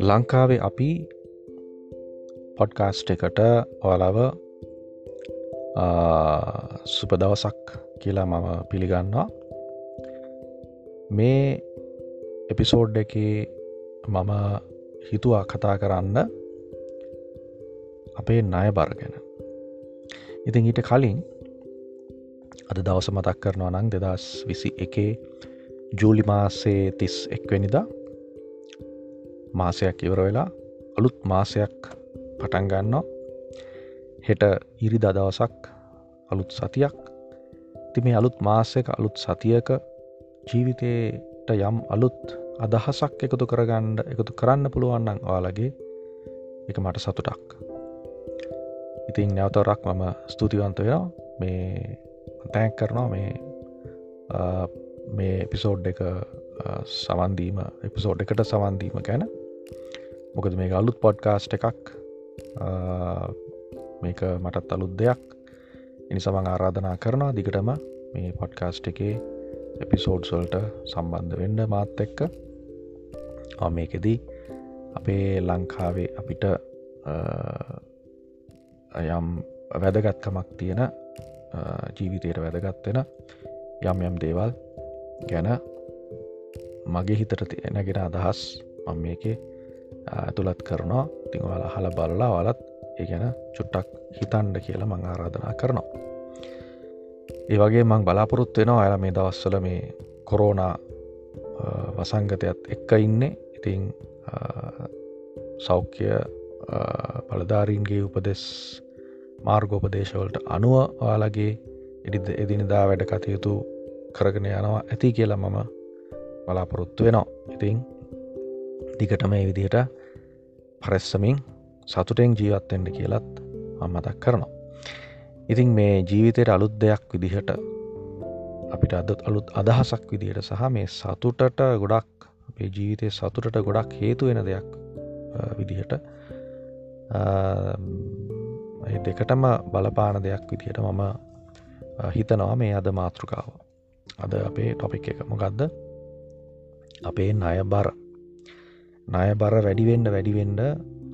ලංකාවේ අපි පොඩ්කාස්ට් එකට ඔයාලව සුප දවසක් කියලා මම පිළිගන්නවා. මේ එපිසෝඩ් එක මම හිතුවා කතා කරන්න අපේ ණය බර ගැන. ඉතින් ඊට කලින් අද දවස මතක් කරනවා නං දෙදස් විසි එකේ ජූලි මාසේ තිස් එක්වැනිදා මාසයක් ඉවර වෙලා අලුත් මාසයක් පටන්ගන්නවා හෙට ඉරි දදවසක් අලුත් සතියක්. ති මේ අලුත් මාසක අලුත් සතියක ජීවිතයට යම් අලුත් අදහසක් එකතු කරගණ්ඩ එකතු කරන්න පුළුවන්නම් ඔයාලගේ එක මට සතුටක්. ඉතින් නැවතවරක් මම ස්තුතිවන්ත වෙනවා. මේ තැන්ක් කරනවා මේ මේ එපිසෝඩ් එක සවන්දීම එපිසෝඩ් එකට සවන්දීම ගැන. මොකද මේ අලුත් පොඩ්කාස්ට් එකක්. මේක මටත් අලුත් දෙයක්. එනි සමං ආරාධනා කරනවා දිගටම මේ පොඩ්කාස්ට් එකේ එපිසෝඩ්සල්ට සම්බන්ධ වෙන්න මාත් එක්ක. මේකෙදී අපේ ලංකාවේ අපිට යම් වැදගත්කමක් තියෙන ජීවිතයට වැදගත්වෙන යම් යම් දේවල් ගැන මගේ හිතට තියෙනගෙන අදහස් මම මේක ඇතුළත් කරනවා. තිංවල හල බලලා වලත් ඒ ගැන චුට්ටක් හිතන්ඩ කියලා මං ආරාධනා කරනවා. ඒ වගේ මං බලාපොරොත් වෙනවා අයල මේ දවස්සල මේ කොරෝනා වසංගතයත් එක්ක ඉන්නේ. ඉතිං සෞඛ්‍ය පලධාරීන්ගේ උපදෙස් මාර්ගෝපදේශවලට අනුව ඔයාලගේ එඩි එදිනිදා වැඩ කටයුතු කරගෙන යනවා ඇති කියලා මම බලාපොරොත්තු වෙනවා. ඉතිං දිගටම ඒ විදිහට පරෙස්සමින් සතුටෙන් ජීවත්තෙන්ට කියලත් මතක් කරනවා. ඉතින් මේ ජීවිතයට අලුත් දෙයක් විදිහට අපිට අද අලුත් අදහසක් විදිහට සහ මේ සතුටට ගොඩක් අපේ ජීවිතය සතුටට ගොඩක් හේතු වෙන දෙයක් විදිහට දෙකටම බලපාන දෙයක් විදිහට මම හිතනවා මේ අද මාතෘකාව. අද අපේ ටොපික් එක. මොකක්ද අපේ ණය බර ණය බර වැඩිවෙන්ඩ වැඩිවෙන්ඩ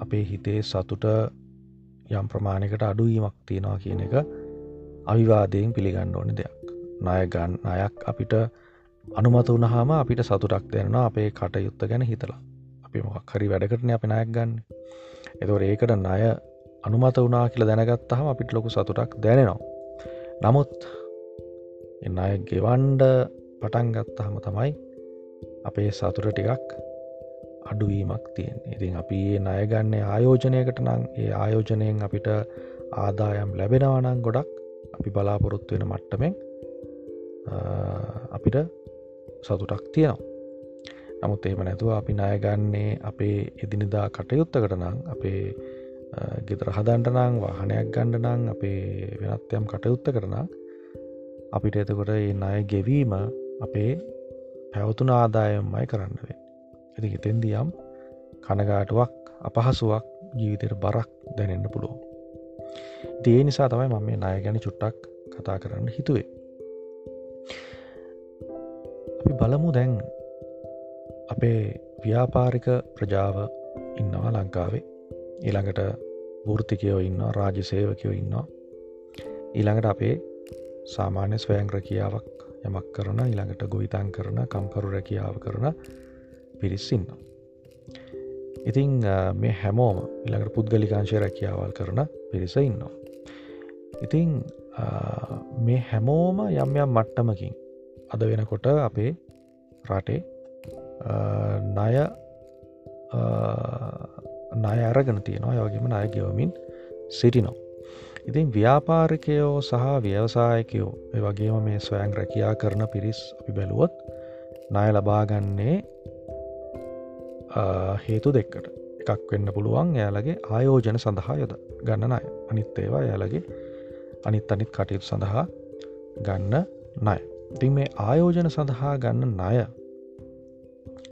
අපේ හිතේ සතුට යම් ප්‍රමාණයකට අඩුවීමක් තියෙනවා කියන එක අවිවාදයෙන් පිළිගන්න ඕන දෙයක්. ණයගන් අයක් අපිට අනුමත වනහම අපිට සතුටක් දෙන්නවා අපේ කටයුත්ත ගැන හිතලා. අපි මොක් හරි වැඩකටන අප නයක් ගන්න. එතව ඒකට ණය අනුමත වනා කියල දැනගත්තහම අපිට ලොකු සතුටක් දැනෙනවා. නමුත් එන්න අය ගෙවන්ඩ පටන් ගත්තහම තමයි අපේ සතුට ටිකක් අඩුවීමක් තියෙන් ඉතින් අපි ඒ ණයගන්නේ ආයෝජනයකට නං ඒ ආයෝජනයෙන් අපිට ආදායම් ලැබෙනවනං ගොඩක් අපි බලාපොරොත්තු වෙන මට්ටමෙන් අපිට සතුටක් තියෙනවා. නමුත් එහෙම නැතුව අපි ණයගන්නේ අපේ එදිනිදා කටයුත්තකට නං අපේ ගෙදර හදන්ට නං වාහනයක් ගණ්ඩ නං අපේ වෙනත්යම් කටයුත්ත කරන අපිට එතකොට ඒ අය ගෙවීම අපේ පැවතුන ආදායම්මයි කරන්නවේ ඇති එතෙන්දියම් කනගාටුවක් අපහසුවක් ජීවිතයට බරක් දැනෙන්න්න පුළුවන්. දේ නිසා තමයි මම මේ ණය ගැන චුට්ටක් කතා කරන්න හිතුවේ. අපි බලමු දැන් අපේ ව්‍යාපාරික ප්‍රජාව ඉන්නවා ලංකාවේ. ඊළඟට වෘතිකයෝ ඉන්න රාජ සේවකයෝ ඉන්නවා. ඊළඟට අපේ සාමාන්‍ය ස්වයං රැකියාවක් යමක් කරන ඊළඟට ගොවිතන් කරන කම්කරු රැකියාව කරන පිරිස්සින්න ඉතිං මේ හැමෝම ඉළඟට පුද්ගලිකාංශය රැකියාවල් කරන පිරිස ඉන්නවා. ඉතිං මේ හැමෝම යම් යම් මට්ටමකින් අද වෙනකොට අපේ රටේ ණය ණය අරගෙන තියෙනවා යෝගේම ණය ගෙවමින් සිටිනෝ. ඉතින් ව්‍යාපාරිකයෝ සහ ව්‍යවසායකයෝ වගේම මේ ස්වයන් රැකයා කරන පිරිස් අපි බැලුවොත් ණය ලබාගන්නේ හේතු දෙක්කට. එකක් වෙන්න පුළුවන් යාලගේ ආයෝජන සඳහා යොද ගන්න අය අනිත් ඒවා යාලගේ අනිත් අනිත් කටයුතු සඳහා ගන්න නය ඉතින් මේ ආයෝජන සඳහා ගන්න ණය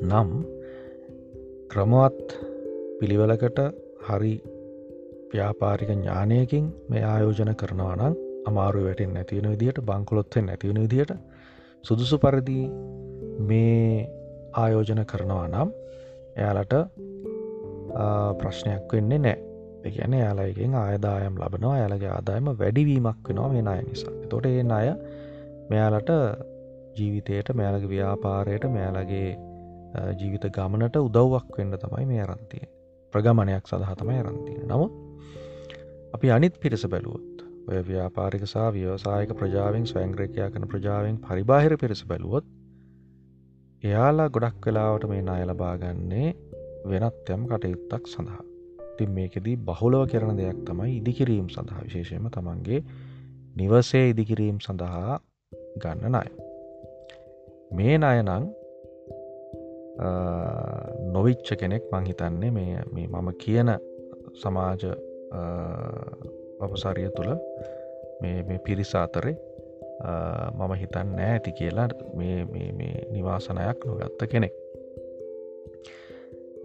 නම් ක්‍රමවත් පිළිවෙලකට හරි ව්‍යාපාරික ඥානයකින් මේ ආයෝජන කරනවා නම් අමාරු වැටින් නැතිවෙන විදිහට බංකොලොත්තෙන් නැතිවෙන විදිහට සුදුසු පරිදි මේ ආයෝජන කරනවා නම් එයාලට ප්‍රශ්නයක් වෙන්නේ නෑ එකන යාලයිගෙන් ආයදායම් ලබනවා යාලගේ ආදායම වැඩිවීමක් වෙනවා මේ අය නිසා. තොට ඒ අය මෙයාලට ජීවිතයට මෙයාලගේ ව්‍යාපාරයට මෙයාලගේ ජීවිත ගමනට උදව්වක් වෙන්න තමයි මේ අරන්තිය ප්‍රගමණයක් සඳහා තමයි අරන්තිය නමුත් අපි අනිත් පිරිස බැලුවොත් ඔය ව්‍යාපාරික සහ ව්‍යවසායක ප්‍රජාවෙන් ස්වංග්‍රකයා කන ප්‍රජාවෙන් පරිබාහිර පිරිස බැලුවොත් එයාලා ගොඩක් වෙලාවට මේ නාය ලබාගන්නේ වෙනත් යම් කටයුත්තක් සඳහා. තින් මේකෙදී බහුලව කරන දෙයක් තමයි ඉදිකිරීම් සඳහා. විශේෂයම තමන්ගේ නිවසේ ඉදිකිරීම් සඳහා ගන්න අය මේ අයනං නොවිච්ච කෙනෙක් මංහිතන්නේ මේ මම කියන සමාජ වපසාරිය තුළ මේ පිරිස අතරේ මම හිතන් නෑ ඇති කියලා මේ නිවාසනයක් නොගත්ත කෙනෙක්.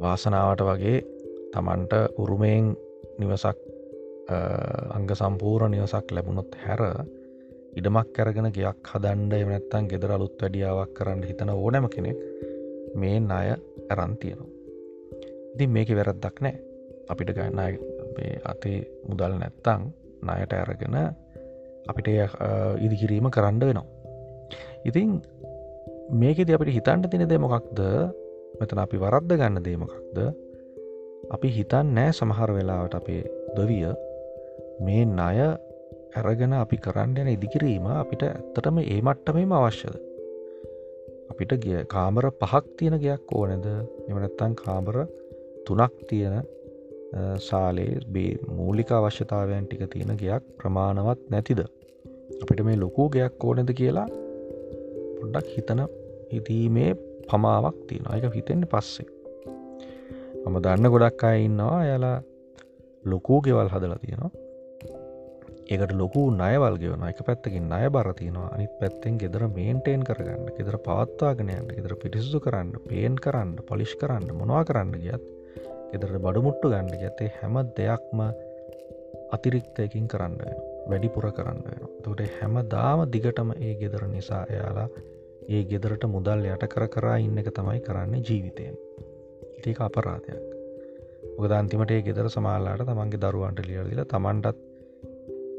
වාසනාවට වගේ තමන්ට උරුමයෙන් නිවසක් අංග සම්පූර නිවසක් ලැබුණොත් හැර ඉඩමක් කරගෙන ගයක් හදන්ඩ එමනැත්තන් ගෙදර අලුත් වැඩියාවක් කරන්න හිතන ඕනෑම කෙනෙක් මේ අය ඇරන්තියනවා ඉතින් මේක වැරද්දක් නෑ. අපිට ගන්න අතේ මුදල් නැත්තං ණයට ඇරගෙන අපිට ඉදිකිරීම කරන්න වෙනවා. ඉතින් මේකෙද අපිට හිතන්ට තින දෙමොකක්ද මෙතන අපි වරද්ද ගන්න දේමකක්ද අපි හිතන් නෑ සමහර වෙලාවට අපේ දවිය මේ ණය ඇරගෙන අපි කරන්න යන ඉදිකිරීම අපිට ඇත්තටම ඒ මට්ටමේම අවශ්‍යද? අපිට ගිය කාමර පහක් තියෙන ගයක් ඕනෙද එමනැත්තන් කාමර තුනක් තියෙන සාලේ බේ මූලික අවශ්‍යතාවයන් ටික තියෙන ගයක් ප්‍රමාණවත් නැතිද? අපිට මේ ලොකූ ගයක් ඕනෙද කියලා පොඩ්ඩක් හිතන හිතීමේ පමාවක් තියෙන එක හිතෙන්නේ පස්සේ. මම දන්න ගොඩක් අය ඉන්නවා. යාලා ලොකූ ගෙවල් හදලා තියෙනවා. ඒකට ලොකු නයවල් ගෙවන එක පැත්තකින් අය බරතිනවා අනිත් පැත්තෙන් ගෙදර මේන්ටේන් කරගන්න ගෙදර පවත්වාගෙනයන්න ගෙදර පිටිසු කරන්න පේන් කරන්න පොලිෂ් කරන්න මොනවා කරන්න ගියත් ගෙදරට බඩුමුට්ටු ගන්න ගතේ හැම දෙයක්ම අතිරික්තයකින් කරන්න වෙන වැඩිපුර කරන්න වෙන තොට හැම දාම දිගටම ඒ ගෙදර නිසා එයාලා ඒ ගෙදරට මුදල් යට කර කරා ඉන්න එක තමයි කරන්නේ ජීවිතයෙන් ඒක අපරාධයක්. ඔගදන්තිමට ඒ ගෙදර සමාල්ලාට තමන්ගේ දරුවන්ට ලියල්දිල තමන්ටත්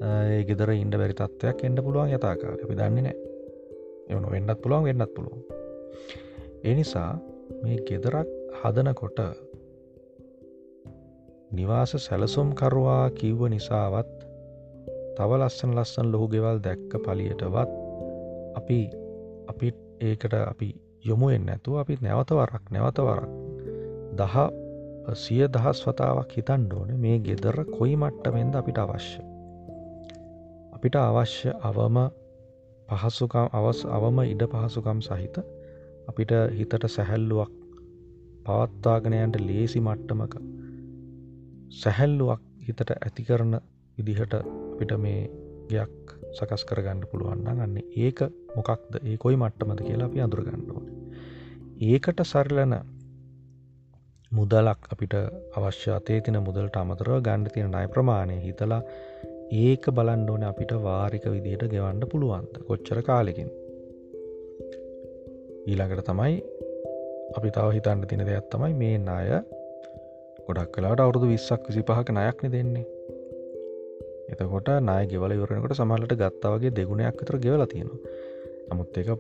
ඒ ගෙදර ඉන්ඩ බැරි තත්වයක් එන්න පුළුවන් යතාකාල අපි දන්නේ නෑ එවන වෙන්නත් පුළුවන් වෙන්නත් පුළුවන්. එනිසා මේ ගෙදරක් හදනකොට නිවාස සැලසුම් කරුවා කිව්ව නිසාවත් තව ලස්සන ලස්සන් ලොහු ගෙවල් දැක්ක පලියටවත් අපි අපි ඒකට අපි යොමුුවෙන් නැතුව අපි නැවතවරක් නැවතවරක් දහ සිය දහස් වතාවක් හිතන් ඕන මේ ගෙදර කොයි මට්ටමෙන්ද අපිට අවශ්‍ය. අපිට අවශ්‍ය අවම පහසුකම් අවස් අවම ඉඩ පහසුකම් සහිත අපිට හිතට සැහැල්ලුවක් පවත්වාගෙනයන්ට ලේසි මට්ටමක සැහැල්ලුවක් හිතට ඇති කරන විදිහට අපිට මේ ගයක් සකස් කරගන්න පුළුවන්න අන්න ඒක මොකක්ද? ඒ කොයි මට්ටමද කියලා අපි අඳුරගන්න ඕන. ඒකට සරලන මුදලක් අපිට අවශ්‍ය අතේ තින මුදලට අමතරව ගණ්ඩ තියෙන නය ප්‍රමාණය හිතලා ඒක බලන්ඩ ඕන අපිට වාරික විදියට ගෙවන්න පුළුවන්ද කොච්චර කාලෙකින්? ඊළඟට තමයි අපි තව හිතන්න තින දෙයක් තමයි මේ නාය ගොඩක් කලාට අවුදු විස්සක් විසි පහක නයක්න දෙන්නේ. එතකොට නාය ගෙවල යවරනකට සමහලට ගත්තාවගේ දෙගුණයක් විතර ගෙවල තියෙනවා. නමුත් එක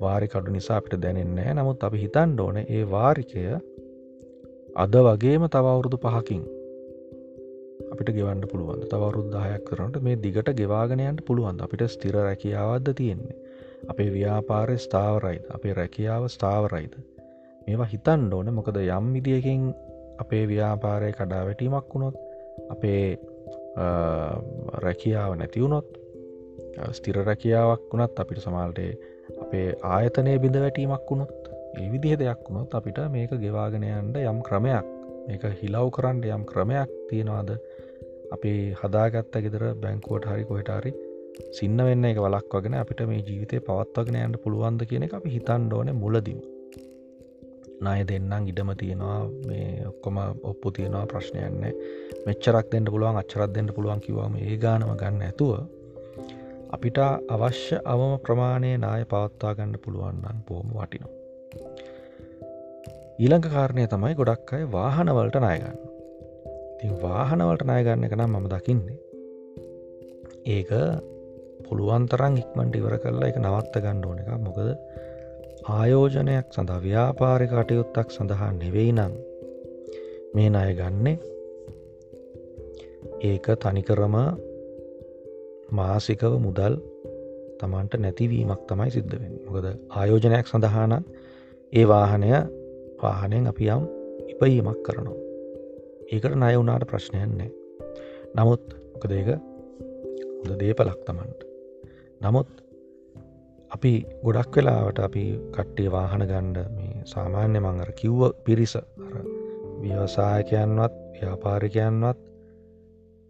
වාරි කඩු නිසා අපිට දැනෙන්නේ නමුත් අපි හිතන් ඕන ඒ වාරිකය අද වගේම තවවුරුදු පහකින් අපිට ගෙවන්න පුළුවන් තවරුද්දාහයක් කරනට මේ දිගට ගෙවාගෙනයන්ට පුළුවන් අපිට ස්තිර රැකියාවද්ද තියෙන්නේ? අපේ ව්‍යාපාරය ස්ථාවරයිද? අපේ රැකියාව ස්ථාවරයිද? මේවා හිතන් ඕන. මොකද යම් විදිියකින් අපේ ව්‍යාපාරය කඩා වැටීමක් වුණොත් අපේ රැකියාව නැතිවුණොත් ස්තිර රැකියාවක් වුණත් අපිට සමාල්ටේ අපේ ආයතනය බිඳ වැටීමක් වුණොත් ඒ විදිහ දෙයක් වුණොත් අපිට මේක ගෙවාගෙනයන්ට යම් ක්‍රමයක් මේක හිලව් කරන්න යම් ක්‍රමයක් තියෙනවාද? අපි හදාගත්ත ගෙදර බැංකුවට හරි කොහෙටාරි සින්න වෙන්න එක වලක් වගෙන අපිට මේ ජීවිතය පවත්වගෙන යන්න පුළුවන්ද කියන එක අපි හිතන් ඕන මුලදීම. ණය දෙන්නම් ඉඩම තියෙනවා මේ ඔක්කොම ඔප්පු තියෙනවා ප්‍රශ්නයන්න මෙච්චරක් දෙන්න පුළුවන් අච්චරත් දෙන්න පුළුවන් කිවවාම ඒ ගානම ගන්න ඇතුව අපිට අවශ්‍ය අවම ප්‍රමාණය නාය පවත්වා ගන්න පුළුවන්න්න බෝම වටිනවා. ඊළඟ කාරණය තමයි ගොඩක් අය වාහනවලට නායගන්න. ති වාහනවලට නායගන්න එක නම් මම දකින්නේ. ඒක පුළුවන්තරං ඉක්මට ඉවර කරලා එක නවත්ත ගණ්ඩ ඕන එක මොකද ආයෝජනයක් සඳහා ව්‍යාපාරි කටයුත්තක් සඳහා නෙවෙයි නම් මේ අය ගන්නේ ඒක තනිකරම මාසිකව මුදල් තමන්ට නැතිවීමක් තමයි සිද්ධවෙන් මොකද ආයෝජනයක් සඳහාන ඒ වාහනය වාහනයෙන් අපි යම් ඉපයීමක් කරනවා. ඒකට නය වුණාට ප්‍රශ්නයන්නේ නමුත් මොකදේක හොඳ දේපලක් තමන්ට නමුත් අපි ගොඩක් වෙලාවට අපි කට්ටේ වාහන ගණ්ඩ මේ සාමාන්‍ය මංගර කිව්ව පිරිස ව්‍යවසායකයන්වත් ව්‍යාපාරිකයන්වත්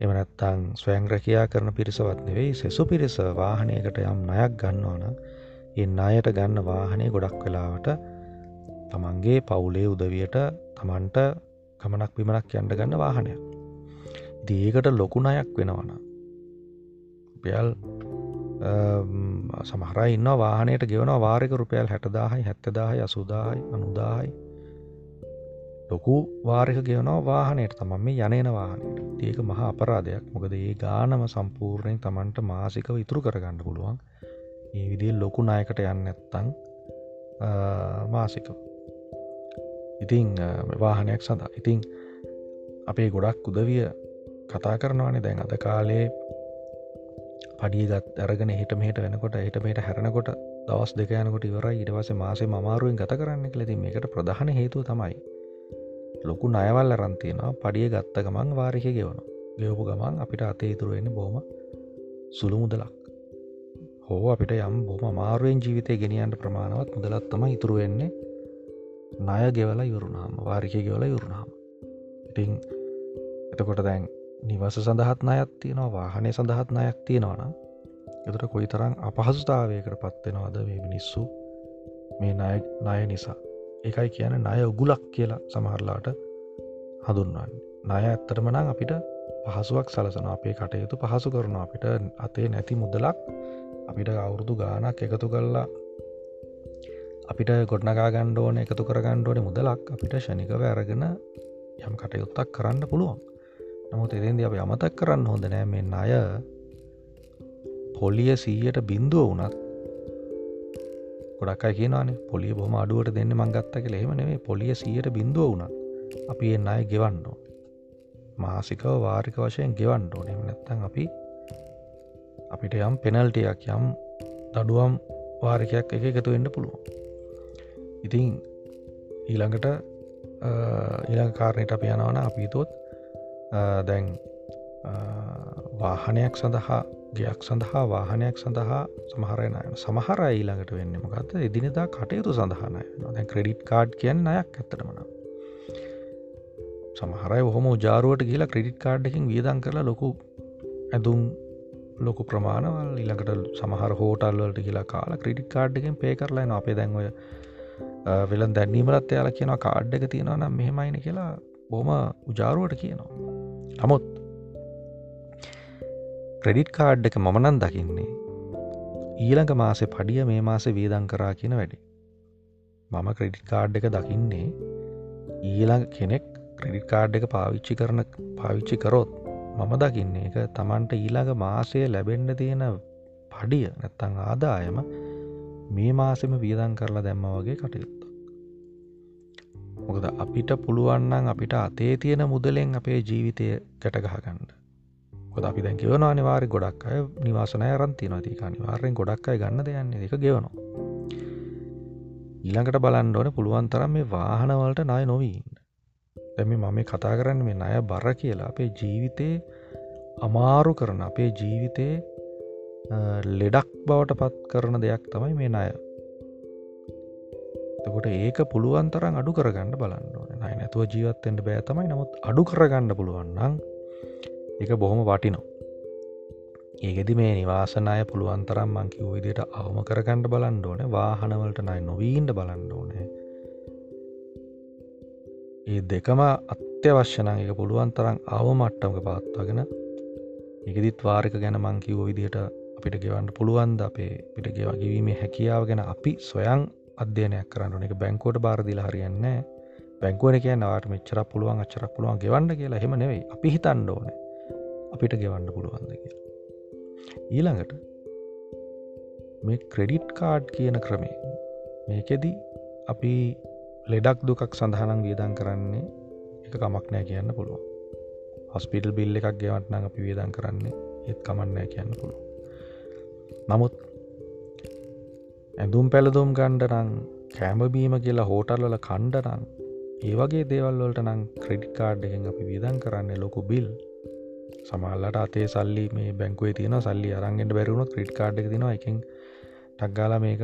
එමනැත්තං ස්වයංග්‍රකයා කරන පිරිසවත් නෙවෙයි සෙසු පිරිස වාහනයකට යම් නයක් ගන්නවන ඒ අයට ගන්න වාහනය ගොඩක් වෙලාවට තමන්ගේ පවුලේ උදවියට තමන්ට ගමනක් විමනක් යන්ඩ ගන්න වාහනය දේකට ලොකු නයක් වෙනවන රුපියල් සමහර ඉන්න වාහනයට ගෙවන වාරක රුපියල් හැටදාහයි හැත්තදාහයි අසුදාහයි අනුදාහයි. ලොකු වාරක ගෙවනවා වාහනයට තමන් මේ යනන වාහනයට. ඒක මහා අපරාධයක්. මොකද ඒ ගානම සම්පූර්ණයෙන් තමන්ට මාසිකව ඉතුරු කරගන්න පුළුවන්. ඒ විදිේ ලොකු නායකට යන්න ඇත්තං මාසිකව. ඉතිං වාහනයක් සඳහා. ඉතිං අපේ ගොඩක් උදවිය කතා කරනවානේ. දැන් අද කාලේ පඩියගත් අරගෙන හිට මෙහට වෙනකොට හිට මෙට හැරෙනකොට දවස් දෙක යනකොට ඉවර ඉටවස මාසේ මමාරුවෙන් ගත කරන්න ලෙති මේකට ප්‍රධාන හේතුව තමයි ලොකු නයවල් අරන්තියනවා පඩිය ගත්ත ගමන් වාරික ගෙවන ගෙවපු ගමන් අපිට අතේ ඉතුරුවෙන්න බොහම සුළු මුදලක්. හෝ අපිට යම් බොම මාරුවෙන් ජීවිතය ගෙනියන්ට ප්‍රමාණවත් මුදලත්තම ඉතුරුවෙන්නේ ණය ගෙවල යුරුනාම වාරික ගෙවල යුරුනාම ඉතිං එතකොට දැන් නිවස සඳහත් අයත් තියෙනවා වාහනය සඳහත් අයක් තියෙනවනම් එතට කොයි තරම් අපහසුතාවයකට පත්වෙනවාද මේ මිනිස්සු? මේ ණය ණය නිසා. එකයි කියන ණය උගුලක් කියලා සමහරලාට හඳුන්වන්න. ණය ඇත්තටම නම් අපිට පහසුවක් සලසන අපේ කටයුතු පහසු කරන අපිට අතේ නැති මුදලක් අපිට අවුරුදු ගානක් එකතු කල්ලා අපිට ගොඩනගා ගණ්ඩෝන එකතු කර ගණ්ඩෝන මුදලක්. අපිට ෂණිකව ඇරගෙන යම් කටයුත්තක් කරන්න පුළුවන්. නමුත් එදදි අප අමතක් කරන්න හොඳ නෑ මෙ අය පොලිය සීයට බින්දුව වනත් ගොඩක් කියනවානේ පොලිය බොම අඩුවට දෙන්න මංගත්ත කියල. එහෙම නෙවේ පොලිය සීයට බින්දුව වුණත් අපි එන්න අය ගෙවන්නෝ මාසිකව වාරික වශයෙන් ගෙවන්නෝ නෙම නැත්තන් අපි අපිට යම් පෙනල්ටයක් යම් දඩුවම් වාරිකයක් එක එකතු වෙන්න පුළුවන්. ඉතින් ඊළඟට ඊළඟ කාරණයට අප යනවන අපිතොත් දැන් වාහනයක් සඳහා ගයක් සඳහා වාහනයක් සඳහා සමහරයන සමහර ඊළඟට වෙන්න මොකක්ද එදිනෙදා කටයුතු සඳහනය දැන් ක්‍රඩිට් කාඩ් කියන්න අයක් ඇත්තටමන සමහරයි හොම ජාරුවට කියලා ක්‍රඩිට් කාඩ්ඩකින් වියදන් කරලා ලොකු ඇදුම් ලොකු ප්‍රමාණවල් ඉළඟට සමහර හෝටල්වලට කියලා කාලා ක්‍රඩිට් කාඩ්ඩකින් පේ කරලා අපේ දැන්වය වෙලන් දැන්නීමලත් යාල කියන කාඩ් එක තියෙනවා නම් මෙහෙමයින කියලා බොහම උජාරුවට කියනවා. නමුත් ක්‍රෙඩිට් කාඩ් එක මමනන් දකින්නේ ඊළඟ මාසේ පඩිය මේ මාසේ වේදං කරා කියන වැඩි. මම ක්‍රෙඩිට් කාඩ් එක දකින්නේ ඊළඟ කෙනෙක් ක්‍රෙඩිට් කාඩ් එක පාවිච්චි කරන පාවිච්චි කරොත් මම දකින්නේ එක තමන්ට ඊළඟ මාසය ලැබෙන්ඩ තියෙන පඩිය නැත්තං ආදායම මේ මාසෙම වියදන් කරලා දැම්ම වගේ කටයුත්ත මොකද අපිට පුළුවන්නන් අපිට අතේ තියෙන මුදලෙන් අපේ ජීවිතය ගැටගහගන්න කොද අපි දැන් කියවන අනිවාරි ගොඩක් අය නිවාසනය රන්ති නතික අනිවාරයෙන් ගොඩක් අයි ගන්න දෙයන්නේ එක ගෙවනවා. ඊළඟට බලන්ඩෝන පුළුවන් තරම් මේ වාහනවලට නය නොවීන්න දැම මම කතා කරන්න මේ අය බර කියලා අපේ ජීවිතේ අමාරු කරන අපේ ජීවිතේ ලෙඩක් බවට පත් කරන දෙයක් තමයි මේ අය තකොට ඒක පුළුවන් තරම් අඩු කරගන්න බලන්න නයි නැතුව ජීවත්තෙන්ට බෑ තමයි. නමුත් අඩු කරගන්න පුළුවන්නම් එක බොහොම වටිනෝ ඒගෙදි මේ නිවාසනය පුළුවන් තරම් මංකිව විදියට අවම කරගණ්ඩ බලන්න ඕන. වාහනවලට නයි නොවීන්ට බලන්න ඕනේ. ඒ දෙකම අත්‍යවශ්‍යනං එක පුළුවන් තරම් අවමට්ටමක පාත්වාගෙන එකදිත් වාරික ගැන මංකිව විදියට අප අපිට ගෙවන්න පුළුවන්ද අපේ පිට ගෙවගවීමේ හැකියාව ගැන අපි සොයන් අධ්‍යයනයක් කරන්න එක බැංකෝට බාරදිල හරියන්න බැංකුවන කිය නවාට මෙච්චර පුළුවන් අච්චරක් පුළුවන් ගෙවන්න කියලා. හෙම නෙවෙයි. අපි හිතන්න ඕන අපිට ගෙවන්න පුළුවන්ද කියලා. ඊළඟට මේ ක්‍රෙඩිට් කාඩ් කියන ක්‍රමේ මේකෙදී අපි ලෙඩක් දුකක් සඳහනම් වියදන් කරන්නේ එක කමක් නෑ කියන්න පුළුවන්. හොස්පිටල් බිල් එකක් ගෙවටනම් අපි වියදන් කරන්නේ ඒත් කමන්නෑ කියන්න පුළුව නමුත් ඇඳුම් පැළදුම් ගණ්ඩනං කෑමබීම කියලා හෝටල්වල කණ්ඩනං ඒවගේ දේවල්වලට නං ක්‍රඩිකාඩ් එකෙන් අපි විදන් කරන්න ලොකු බිල් සමල්ලට අතේ සල්ලි මේ බැංකුවේ තියන සල්ලි අරන්ගෙන්ට බැරුණු ක්‍රඩ් කාඩ් එක තිනවා එකින් ටක්ගාලා මේක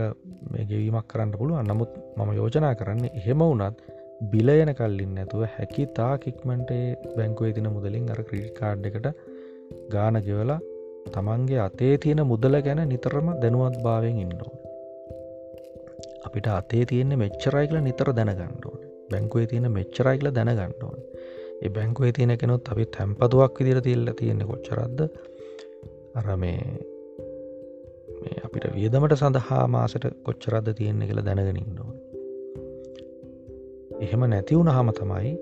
මේ ගෙවීමක් කරන්න පුළුවන්. නමුත් මම යෝජනා කරන්නේ එහෙම වුනත් බිලයන කල්ලින් නැතුව හැකි තා කික්මට බැංකුවේ තින මුදලින් අර ක්‍රඩ් කාඩ් එකට ගාන ගෙවලා තමන්ගේ අතේ තියෙන මුදල ගැන නිතරම දැනුවත් භාවයෙන් ඉන්නෝ. අපිට අතේ තියෙන්නේ මෙච්චරයි කියල නිතර දැනගණ්ඩෝන බැංකුවේ තියෙන මෙච්චරයි කියල දැනගණ්ඩෝන ඒ බැංකුවේ තියෙන කෙනොත් අපි තැම්පතුවක් විදිර තිල්ල තියෙන්නේ කොච්චරද්ද අර මේ අපිට වියදමට සඳහා මාසට කොච්චරද්ද තියෙන්නේ කියලා දැනගෙනින්නවා. එහෙම නැතිවුණ හම තමයි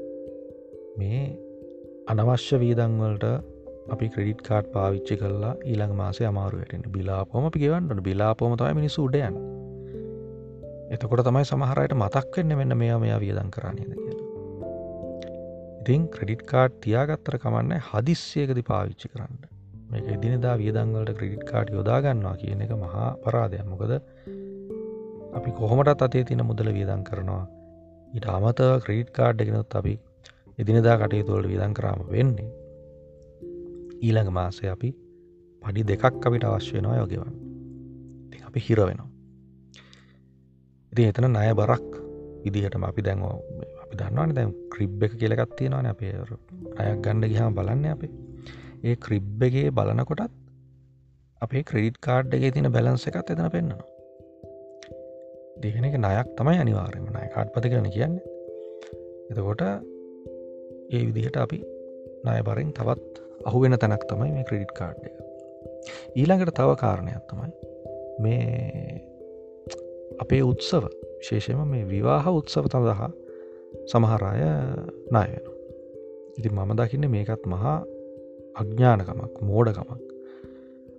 මේ අනවශ්‍ය වීදංවලට අපි ක්‍රඩිට් කාඩ් පාවිච්චි කරලා ඊළඟ මාසේ අමාරුවටෙන බිලාපොම අපි ගෙවන්නට බිලාපොම තයි මිනිස්සු උඩයන් එතකොට තමයි සමහරයට මතක්වෙන්න මෙන්න මෙයා මෙයා වියදන් කරන්නේද කියලා. ඉතින් ක්‍රඩිට් කාඩ් තියාගත්තර කමන්න හදිස්සියකද පාවිච්චි කරන්න. මේක එදිනදා වියදංවලට ක්‍රඩිට් කාඩ් යොදාගන්නවා කියන එක මහා පරාදයක් මොකද අපි කොහොමටත් අතේ තින මුදල වියදන් කරනවා. ඊට අමත ක්‍රඩිට් කාඩ් එකනොත් අපි එදිනදා කටයුතුවලට වියදන් කරාම වෙන්නේ ඊළඟ මාසය අපි පඩි දෙකක් අපිට අවශ්‍ය වෙනවා යෝගෙවන් අපි හිර වෙනවා. ඉති එතන නය බරක් විදිහටම අපි දැන්ෝ අපි දන්නවන දැන් ක්‍රිබ් එක කියලකත් තියෙනවාන අපේ. අයක් ගණ්ඩ ගහම බලන්න අපේ. ඒ ක්‍රිබ් එකගේ බලනකොටත් අපේ ක්‍රඩිට් කාඩ් එක තින බැලන්ස එකත් එතන පෙන්න්නවා. දෙගෙන එක නයක් තමයි අනිවාර්යම නය කාඩ් පති කරන කියන්නේ. එතකොට ඒ විදිහට අපි නය බරින් තවත් අහුවෙන තැනක් තමයි මේ ක්‍රඩිට් කාඩ් එක. ඊළඟට තව කාරණයක් තමයි මේ අපේ උත්සව විශේෂයම මේ විවාහ උත්සව තදහා සමහරය නායවෙන ඉති මම දකින්න මේකත් මහා අඥ්ඥානකමක් මෝඩකමක්.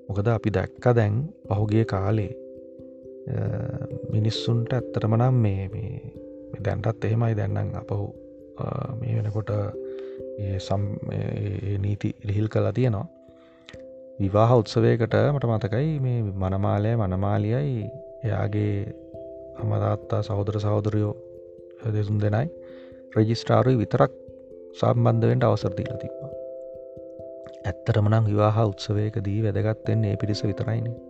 මොකද අපි දැක්ක දැන් පහුගේ කාලේ මිනිස්සුන්ට ඇත්තටමනම් මේ මේ දැන්ටත් එහෙමයි. දැන්නම් අපහු මේ වෙනකොට සම් නීති ලිහිල් කලා තියෙනවා. විවාහ උත්සවයකට මට මතකයි මේ මනමාලය මනමාලියයි එයාගේ අමතාත්තා සහෝදර සහෝදරයෝ දෙසුම් දෙනයි රජිස්ටාරුයි විතරක් සම්බන්ධවෙන්ට අවසර දීල තිබවා ඇත්තරමනම් විවාහ උත්සවයකදී වැදගත්වෙන්නේ ඒ පිරිස විතරයිනේ.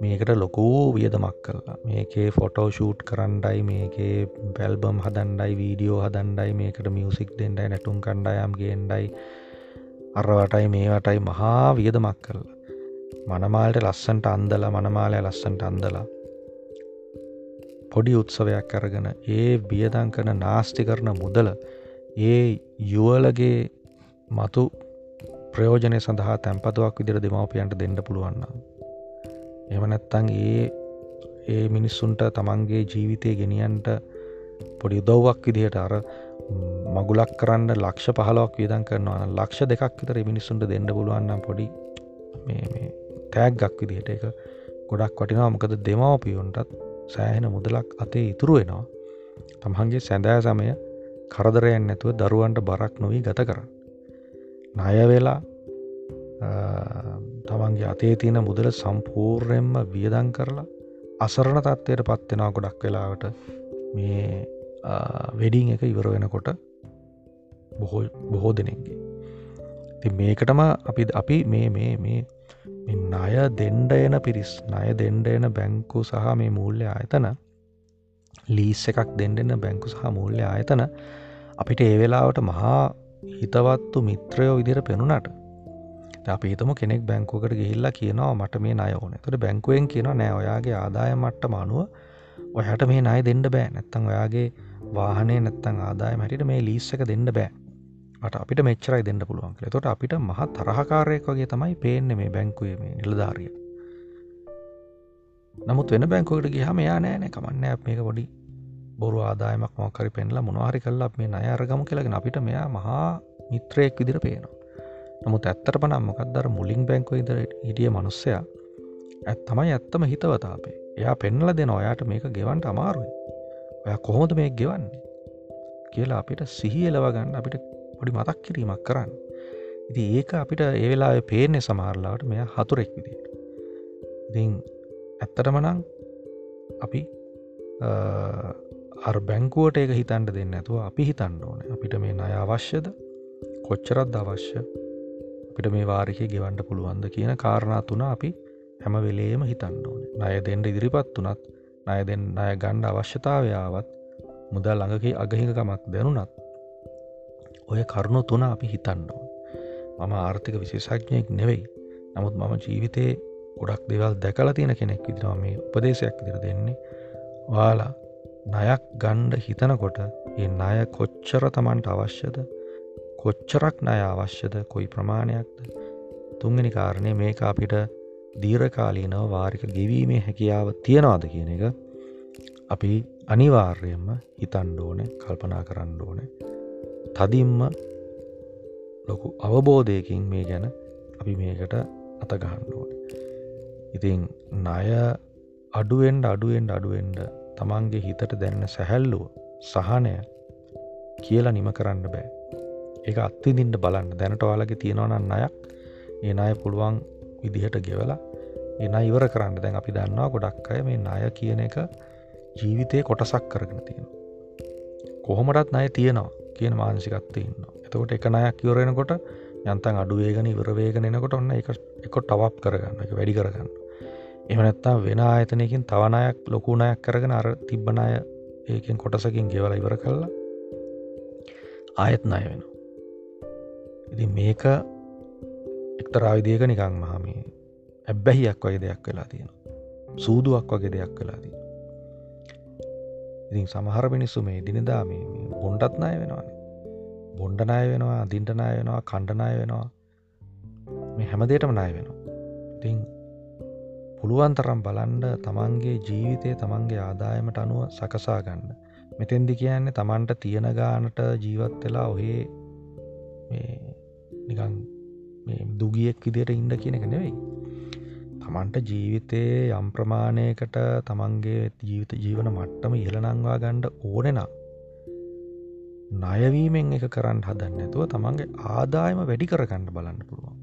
මේකට ලොකූ වියදමක් කරලා. මේකේ ෆොටෝ ෂූට් කරන්ඩයි මේකේ බැල්බම් හදන්ඩයි වීඩියෝ හදන්ඩයි මේකට මියසික් දෙෙන්ඩයි නැටුම් කණ්ඩායම් ගේන්ඩයි අරවටයි මේවටයි මහා වියදමක් කරලා. මනමාල්ට ලස්සන්ට අන්දල මනමාලය ලස්සන්ට අන්දලා පොඩි උත්සවයක් කරගෙන ඒ වියදං කරන නාස්ති කරන මුදල ඒ යුවලගේ මතු ප්‍රයෝජනය සඳහා තැන්පතුවක් විදිර දෙමවපියන්ට දෙන්න පුළුවන්නම් එමනැත්තං ඒ ඒ මිනිස්සුන්ට තමන්ගේ ජීවිතය ගෙනියන්ට පොඩි උදව්වක් විදිහට අර මගුලක් කරන්න ලක්ෂ පහලක් වියදන් කරනවා ලක්ෂ දෙකක් විතර මිනිස්සුන්ට දෙන්න පුළුවන්නම් පොඩි තෑග්ගක් විදිහට එක ගොඩක් වටිනවා මොකද දෙමවපියොන්ටත් සෑහෙන මුදලක් අතේ ඉතුරු වෙනවා තමහන්ගේ සැඳෑ සමය කරදරයෙන් නැතුව දරුවන්ට බරක් නොවී ගත කරන්න. ණය වෙලා තමන්ගේ අතේ තියෙන මුදල සම්පූර්යෙන්ම වියදං කරලා අසරණ තත්වයට පත්වෙනවා ගොඩක් වෙලාවට. මේ වෙඩිං එක ඉවර වෙනකොට බොහෝ බොහෝ දෙනෙක්ගේ. ති මේකටම අපි අපි මේ මේ මේ ණය දෙන්ඩ එන පිරිස් ණය දෙන්ඩ එන බැංකු සහ මේ මූල්‍ය ආයතන ලීස් එකක් දෙන්ඩෙන බැංකු සහ මූල්‍ය ආයතන අපිට ඒ වෙලාවට මහා හිතවත්තු මිත්‍රයෝ විදිර පෙනුනට අපි හිතම කෙනෙක් බැංකුවකට ගිහිල්ලා කියනවා මට මේ අය ඕන. තුට බැංකුවෙන් කියන නෑ ඔයාගේ ආදාය මට්ට මනුව ඔහට මේ නයි දෙන්න බෑ. නැත්තං ඔයාගේ වාහනේ නැත්තං ආදාය මැටිට මේ ලිස් එක දෙන්න බෑ. ට අපිට මෙච්චරයි දෙන්න පුළුවන් තොට අපිට මහ තරහකාරයක් වගේ තමයි පේන්න මේ බැංකුවේ මේ නිලධාරිය. නමුත් වෙන බැංකුවට ගහම යා නෑන කමන්න මේක පොඩි බොරු ආදායමක් මොකරි පෙන්ලා මොනවාරි කල්ලක් මේ අය අරගම කියලගෙන අපිට මෙයා මහා මිත්‍රයෙක් විදිර පේනවා. නමුත් ඇත්තට පනම් මොකක්දර මුලින් බැංකුව ඉදර හිටිය මනුස්සයා? ඇත් තමයි ඇත්තම හිතවතාපේ එයා පෙන්නල දෙන ඔයාට මේක ගෙවන්ට අමාරුයි. ඔය කොහොමද මේ ගෙවන්නේ? කියලා අපිට සිහි එලවගන්න අපිට පොඩි මතක් කිරීමක් කරන්න. ඉති ඒක අපිට ඒවෙලා පේනෙ සමහරලාට මෙය හතුරෙක් විදිට ඉතින් ඇත්තටමනං අපි අර බැංකුවට ඒක හිතන්ට දෙන්න ඇතුව අපි හිතන්න ඕන. අපිට මේ අය අවශ්‍යද? කොච්චරත් අවශ්‍ය? අපිට මේ වාරිකය ගෙවන්ඩ පුළුවන්ද කියන කාරණා තුන අපි හැම වෙලේම හිතන්න ඕන. නය දෙන්ට ඉදිරිපත් වනත් නය දෙන්න අය ගණ්ඩ අවශ්‍යතාවයාවත් මුදල් ළඟකි අගහිකකමක් දැනුනත් ඔය කරුණු තුන අපි හිතන්න ඕන. මම ආර්ථික විශේෂඥයෙක් නෙවෙයි. නමුත් මම ජීවිතයේ ගොඩක් දෙවල් දැකලා තියෙන කෙනෙක් විදිරවා මේ උපදේශයක් විදිර දෙන්නේ. වාලා නයක් ගණ්ඩ හිතනකොට ඒ ණය කොච්චර තමන්ට අවශ්‍යද? කොච්චරක් ණය අවශ්‍යද? කොයි ප්‍රමාණයක්ද? තුන්ගනි කාරණය මේක අපිට දීරකාලීනව වාරික ගෙවීමේ හැකියාව තියෙනවාද කියන එක අපි අනිවාර්යයෙන්ම හිතන්ඩෝන කල්පනා කරන්න ඕන. තදිම්ම ලොකු අවබෝධයකින් මේ ගැන අපි මේකට අතගහන්න ඕන. ඉතින් ණය අඩුවෙන්ඩ අඩුවෙන්ඩ අඩුවෙන්ඩ තමන්ගේ හිතට දැන්න සැහැල්ලුව සහනය කියලා නිම කරන්න බෑ. ඒක අත්තිදින්ට බලන්න. දැනට ඔයාලගේ තියෙනවනන්න අයක් ඒ අය පුළුවන් විදිහට ගෙවලා එන ඉවර කරන්න. දැන් අපි දන්නවා ගොඩක් අය මේ ණය කියන එක ජීවිතය කොටසක් කරගෙන තියෙන කොහොමටත් ණය තියෙනවා කියන මානසිකත්වය ඉන්න එතකොට එක නයක් ඉවරෙනකොට යන්තන් අඩුවේගෙන ඉවරවේගෙන එනකොට ඔන්න එක එක ටවප් කරගන්න එක වැඩි කරගන්න එම නැත්තා වෙන ආයතනයකින් තවනයක් ලොකුණයක් කරගෙන අර තිබ්බනය ඒකෙන් කොටසකින් ගෙවල ඉවර කල්ලා ආයත් ණය වෙන ඉති මේක එක්තරාවිදියක නිකං මහමේ ඇබ්බැහියක් වගේ දෙයක් වෙලා තියෙන සූදුවක් වගේ දෙයක් වෙලා තියෙන ඉතින් සමහර මිනිස්සු මේ දිනිදා මේ බොන්්ඩත් නාය වෙනවානේ බොන්්ඩනාය වෙනවා දින්ටනාය වෙනවා කණ්ඩනාය වෙනවා. මේ හැමදේටම නාය වෙනවා. ඉතිං පුළුවන් තරම් බලන්ඩ තමන්ගේ ජීවිතය තමන්ගේ ආදායමට අනුව සකසා ගන්න. මෙතෙන්දි කියන්නේ තමන්ට තියෙන ගානට ජීවත් වෙලා ඔහේ නිකං දුගියෙක් විදියට ඉන්න කියන එක නෙවෙයි. තමන්ට ජීවිතයේ යම් ප්‍රමාණයකට තමන්ගේ ජීවිත ජීවන මට්ටම ඉහළනංවා ගණ්ඩ ඕනෙනම් ණයවීමෙන් එක කරන්න හදන්න ඇතුව තමන්ගේ ආදායම වැඩි කරගන්න බලන්න පුළුවන්.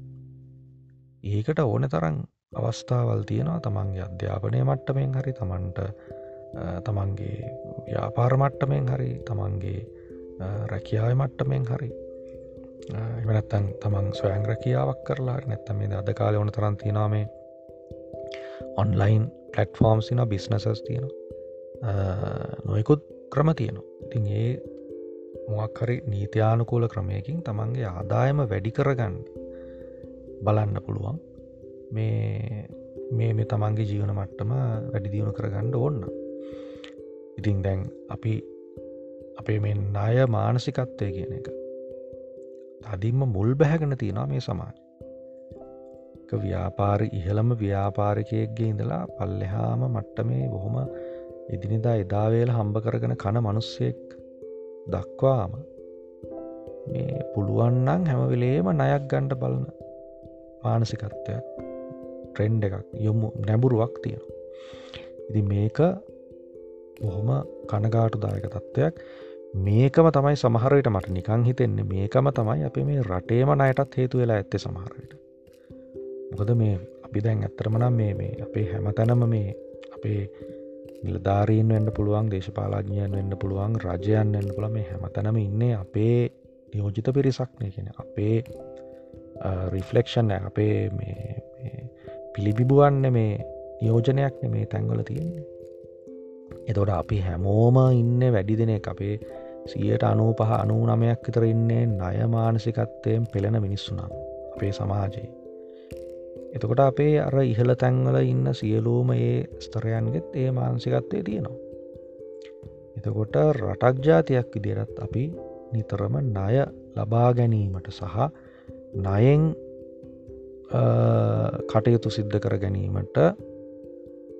ඒකට ඕන තරන් අවස්ථාවල් තියෙනවා තමන්ගේ අධ්‍යාපනය මට්ටමෙන් හරි තමන්ට තමන්ගේ ව්‍යාපාර මට්ටමෙන් හරි තමන්ගේ රැකියාව මට්ටමෙන් හරි. එමනත්තන් තමන් ස්වයන් රැකියාවක් කරලා නැත්තම මේ අද කාලය ඕන තරන් තිනාමේ ඔන්ලයින් පලට්ෆෝර්ම් සින බිස්නසස් තියෙන නොයකුත් ක්‍රම තියෙනවා. ඉතින් ඒ මොක්හරි නීතියානුකූල ක්‍රමයකින් තමන්ගේ ආදායම වැඩි කරගන්න බලන්න පුළුවන්. මේ මේ මේ තමන්ගේ ජීවන මට්ටම වැඩි දියුණු කරගන්න ඕන්න ඉතින් දැන් අපි අපේ මේ ණය මානසිකත්වය කියන එක තදින්ම මුල් බැහැගෙන තියෙනවා මේ සමාජ ව්‍යාපාර ඉහළම ව්‍යාපාරිකයෙක්ගේ ඉඳලා පල්ලෙහාම මට්ටමේ බොහොම එදිනිදා එදාවේල හම්බ කරගෙන කන මනුස්සෙක් දක්වාම මේ පුළුවන්නන් හැමවෙලේම නයක් ගණ්ඩ බලන මානසිකත්වයක් ට්‍රෙන්ඩ් එකක් යොමු නැබුරුවක් තියෙන ඉති මේක බොහොම කනගාටු දායක තත්ත්වයක් මේකම තමයි සමහරයට මට නිකං හිතෙන්නේ. මේකම තමයි අප මේ රටේම නයටත් හේතු වෙලා ඇත්තේ සමහරයට මොකද මේ අපි දැන් ඇත්තරමනම් මේ මේ අපේ හැමතැනම මේ අපේ නිලධාරීන් වෙන්න පුළුවන් දේශපාලාඥයන් වෙන්න පුළුවන් රජයන් වෙන්න පුළ මේ හැමතැනම ඉන්නේ අපේ නියෝජිත පිරිසක්නය කියෙන අපේ රිෆලෙක්ෂන් අපේ පිළිබිබුවන්න මේ නියෝජනයක් මේ තැන්ගොල තියෙන්නේ. එතොට අපි හැමෝම ඉන්න වැඩි දෙනෙ අපේ සියට අනූ පහ අනූ නමයක් විතර ඉන්නේ ණය මානසිකත්වයෙන් පෙළෙන මිනිස්සුනම් අපේ සමාජයේ. එතකොට අපේ අර ඉහළ තැන්වල ඉන්න සියලූම ඒ ස්තරයන්ගෙත් ඒ මානසිකත්වය තියෙනවා. එතකොට රටක් ජාතියක් විදිරත් අපි නිතරම ණය ලබා ගැනීමට සහ නයෙන් කටයුතු සිද්ධ කර ගැනීමට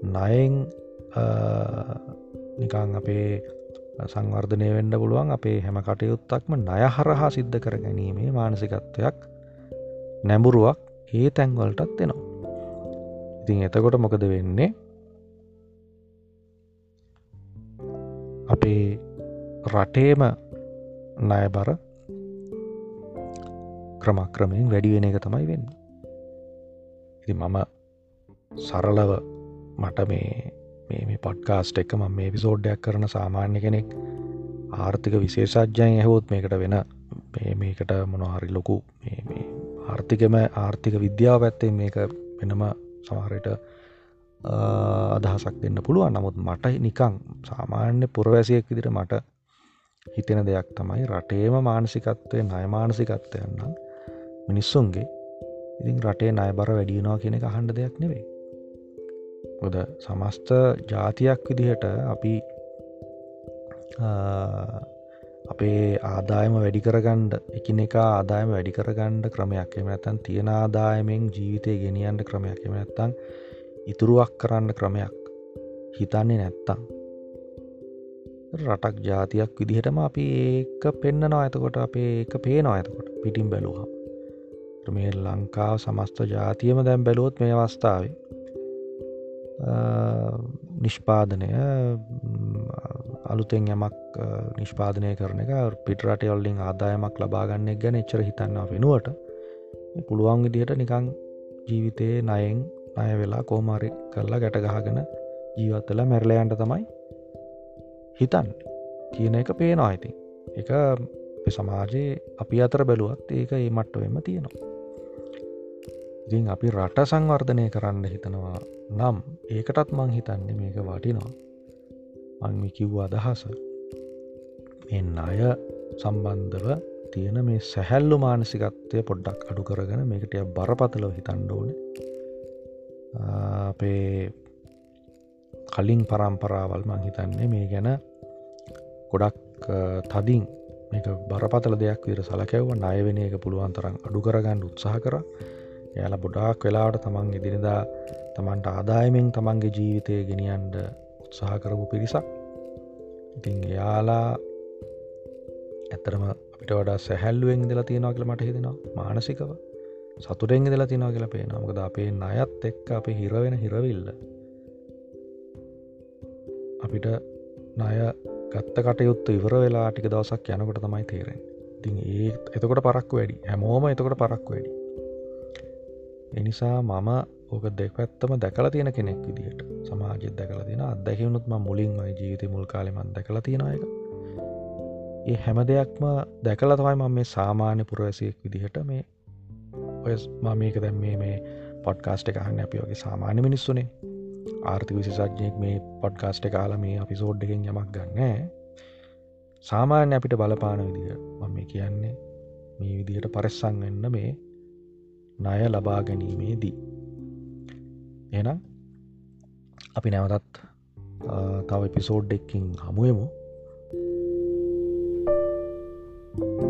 නයෙන් නිකං අපේ සංවර්ධනය වෙන්ඩ පුළුවන් අපේ හැම කටයුත්තක්ම නය හරහා සිද්ධ කර ගැනීමේ මානසිකත්වයක් නැඹුරුවක් ඒ තැන්වලටත් එනවා. ඉතින් එතකොට මොකද වෙන්නේ අපේ රටේම ණයබර ක්‍රමක්‍රමයෙන් වැඩිවෙන එක තමයි වෙන්න. ඉති මම සරලව මට මේ මේ පොඩ්කාස්ට එක ම මේ පිසෝඩ්ඩයක් කරන සාමාන්‍ය කෙනෙක්. ආර්ථික විශේෂජයන් ඇහෝත් මේකට වෙන මේකට මොනහරි ලොකු ආර්ථිකම ආර්ථික විද්‍යාව ඇත්තේ මේක වෙනම සමහරයට අදහසක් දෙන්න පුළුවන්. නමුත් මට නිකං සාමාන්‍ය පුරවැසියෙක් විදිට මට හිතෙන දෙයක් තමයි රටේම මානසිකත්වය නයමානසිකත්වයන්නම් මිනිස්සුන්ගේ ඉතින් රටේ නයබර වැඩියනවා කියන එක අහන්ඩ දෙයක් නෙවෙයි. ොද සමස්ත ජාතියක් විදිහට අපි අපේ ආදායම වැඩි කරගණ්ඩ එකින එක ආදායම වැඩි කරගණ්ඩ ක්‍රමයක්. එම ඇතන් තියෙන ආදායමෙන් ජීවිතය ගෙනියන්ට ක්‍රමයක්. එම ඇත්තං ඉතුරුවක් කරන්න ක්‍රමයක් හිතන්නේ නැත්තං රටක් ජාතියක් විදිහටම අපි ඒක පෙන්න්නනවා ඇතකොට අපේ එක පේනවා ඇතකොට පිටිම් බැලූහම් මේ ලංකාව සමස්ත ජාතියම දැම් බැලුවොත් මේ අවස්ථාවේ නිෂ්පාදනය අලුතෙන් යමක් නිෂ්පාදනය කරන එක පිටරට ඔල්ලින් ආදායමක් ලබාගන්නෙක් ගැන එච්චර හිතන්නවා වෙනුවට. පුළුවන් විදිහට නිකං ජීවිතයේ නයෙන් අය වෙලා කෝමාරි කරලා ගැටගහගෙන ජීවත්වෙලා මැරලයන්ට තමයි හිතන් කියන එක පේනවා ඉතින්. එක සමාජයේ අපි අතර බැලුවත් ඒක ඒ මට්ටවෙම තියෙනවා. ඉතින් අපි රට සංවර්ධනය කරන්න හිතනවා නම් ඒකටත් මං හිතන්නේ මේක වටිනවා. මංමි කිව්ව අදහස. එන්න අය සම්බන්ධව තියෙන මේ සැහැල්ලු මානසිකත්වය පොඩ්ඩක් අඩු කරගෙන මේකට බරපතලව හිතන්ඩ ඕන. අපේ කලින් පරම්පරාවල් මං හිතන්නේ මේ ගැන ගොඩක් තදින් මේක බරපතල දෙයක් විර සලකැව්ව නයවෙන එක පුළුවන් තරම් අඩු කරගන්න උත්සාහ කර. එයාල බොඩාක් වෙලාට තමන් ඉදිරිදා තමන්ට ආදායමෙන් තමන්ගේ ජීවිතය ගෙනියන්ඩ උත්සාහ කරපු පිරිසක්. ඉතින් එයාලා ඇත්තරම අපිට වඩා සැහැල්ලුවෙන් දෙලා තියෙනවා කියල මට හිදෙනවා මානසිකව සතුරෙන් දෙලා තිනවා කියලා පේ නමකද අපේ අයත් එක්ක අප හිරවෙන හිරවිල්ල. අපිට ණය ගත්ත කටයුත්ත ඉවර වෙලා ටික දවසක් යනකොට තමයි තේරෙන් ඉතින් ඒ එතකොට පරක්කු වැඩි. හැමෝම එතකොට පරක්කු වැඩි. එනිසා මම ඕක දෙක්වැත්තම දැකලා තියෙන කෙනෙක් විදිහට. සමාජෙත් දැකලා තියෙන අදැකිවුණුත්ම මුලින් මයි ජීවිත මුල් කාලෙමන් දැකලා තියෙනයක ඒ හැම දෙයක්ම දැකලා තමයි මම මේ සාමාන්‍ය පුරවැසියෙක් විදිහට මේ ඔය මමේක දැම් මේ මේ පොඩ්කාස්ට එකහන්න අපි වගේ සාමාන්‍ය මිනිස්සුනේ. ආර්ථික විසිසඥයෙක් මේ පොඩ්කාස්ට කාල මේ අපිසෝඩ් එකෙන් යමක් ගන්න. සාමාන්‍ය අපිට බලපාන විදිහ මම මේ කියන්නේ මේ විදිහට පරෙස්සං වෙන්න මේ ණය ලබා ගැනීමේදී. එනම් අපි නැවතත් තව එපිසෝඩ් එක්කින් හමුවමු. Thank you